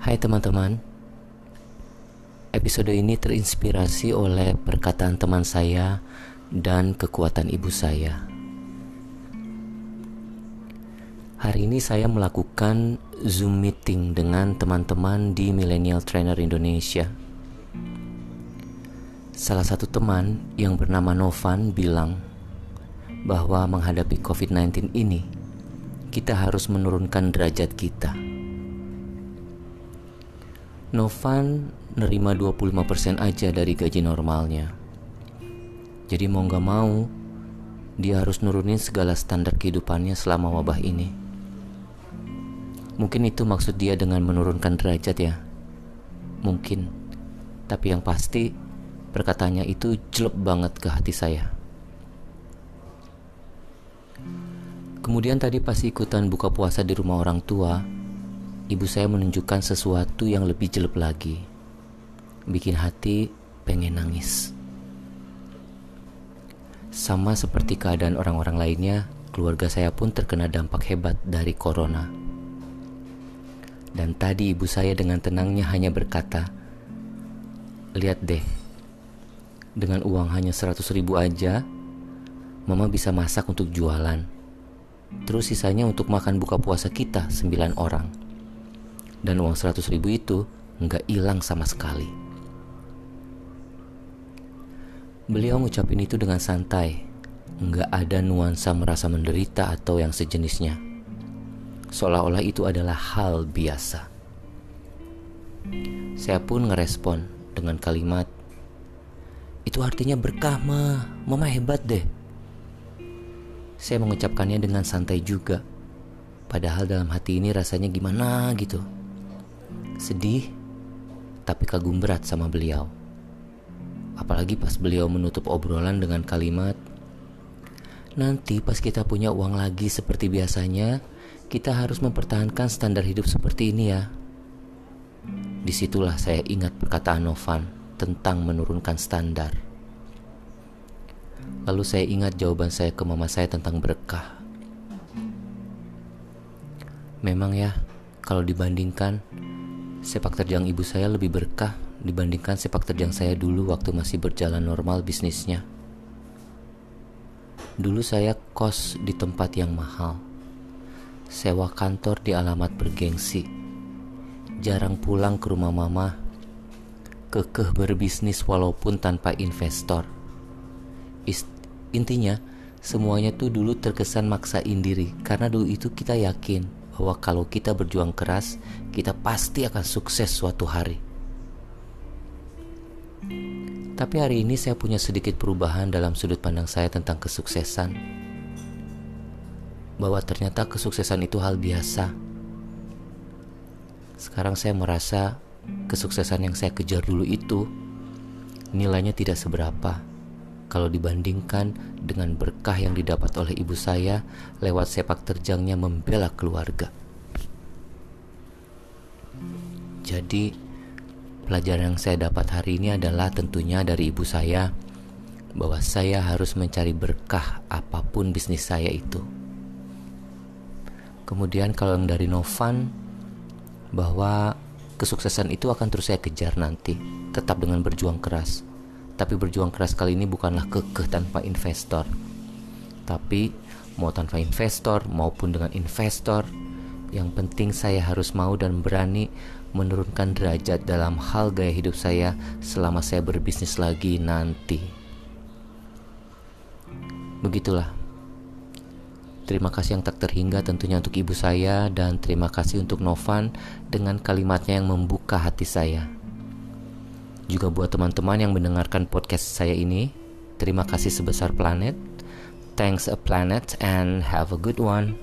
Hai teman-teman. Episode ini terinspirasi oleh perkataan teman saya dan kekuatan ibu saya. Hari ini saya melakukan Zoom meeting dengan teman-teman di Millennial Trainer Indonesia. Salah satu teman yang bernama Novan bilang bahwa menghadapi COVID-19 ini kita harus menurunkan derajat kita. Novan nerima 25% aja dari gaji normalnya. Jadi mau gak mau, dia harus nurunin segala standar kehidupannya selama wabah ini. Mungkin itu maksud dia dengan menurunkan derajat ya. Mungkin. Tapi yang pasti, perkataannya itu jelek banget ke hati saya. Kemudian tadi pas ikutan buka puasa di rumah orang tua, ibu saya menunjukkan sesuatu yang lebih jelek lagi. Bikin hati pengen nangis. Sama seperti keadaan orang-orang lainnya, keluarga saya pun terkena dampak hebat dari corona. Dan tadi ibu saya dengan tenangnya hanya berkata, Lihat deh, dengan uang hanya 100 ribu aja, mama bisa masak untuk jualan Terus sisanya untuk makan buka puasa kita 9 orang. Dan uang 100 ribu itu nggak hilang sama sekali. Beliau ngucapin itu dengan santai, nggak ada nuansa merasa menderita atau yang sejenisnya. Seolah-olah itu adalah hal biasa. Saya pun ngerespon dengan kalimat, itu artinya berkah mah, mama hebat deh. Saya mengucapkannya dengan santai juga. Padahal dalam hati ini rasanya gimana gitu. Sedih, tapi kagum berat sama beliau. Apalagi pas beliau menutup obrolan dengan kalimat, Nanti pas kita punya uang lagi seperti biasanya, kita harus mempertahankan standar hidup seperti ini ya. Di situlah saya ingat perkataan Novan tentang menurunkan standar. Lalu saya ingat jawaban saya ke mama saya tentang berkah. Memang ya, kalau dibandingkan, sepak terjang ibu saya lebih berkah dibandingkan sepak terjang saya dulu waktu masih berjalan normal bisnisnya. Dulu saya kos di tempat yang mahal, sewa kantor di alamat bergengsi, jarang pulang ke rumah mama, kekeh berbisnis walaupun tanpa investor. Intinya, semuanya tuh dulu terkesan maksain diri karena dulu itu kita yakin bahwa kalau kita berjuang keras, kita pasti akan sukses suatu hari. Tapi hari ini saya punya sedikit perubahan dalam sudut pandang saya tentang kesuksesan. Bahwa ternyata kesuksesan itu hal biasa. Sekarang saya merasa kesuksesan yang saya kejar dulu itu nilainya tidak seberapa kalau dibandingkan dengan berkah yang didapat oleh ibu saya lewat sepak terjangnya membela keluarga. Jadi, pelajaran yang saya dapat hari ini adalah tentunya dari ibu saya bahwa saya harus mencari berkah apa pun bisnis saya itu. Kemudian kalau yang dari Novan bahwa kesuksesan itu akan terus saya kejar nanti, tetap dengan berjuang keras tapi berjuang keras kali ini bukanlah kekeh tanpa investor. Tapi mau tanpa investor maupun dengan investor, yang penting saya harus mau dan berani menurunkan derajat dalam hal gaya hidup saya selama saya berbisnis lagi nanti. Begitulah. Terima kasih yang tak terhingga tentunya untuk ibu saya dan terima kasih untuk Novan dengan kalimatnya yang membuka hati saya. Juga buat teman-teman yang mendengarkan podcast saya ini, terima kasih sebesar planet. Thanks a planet and have a good one.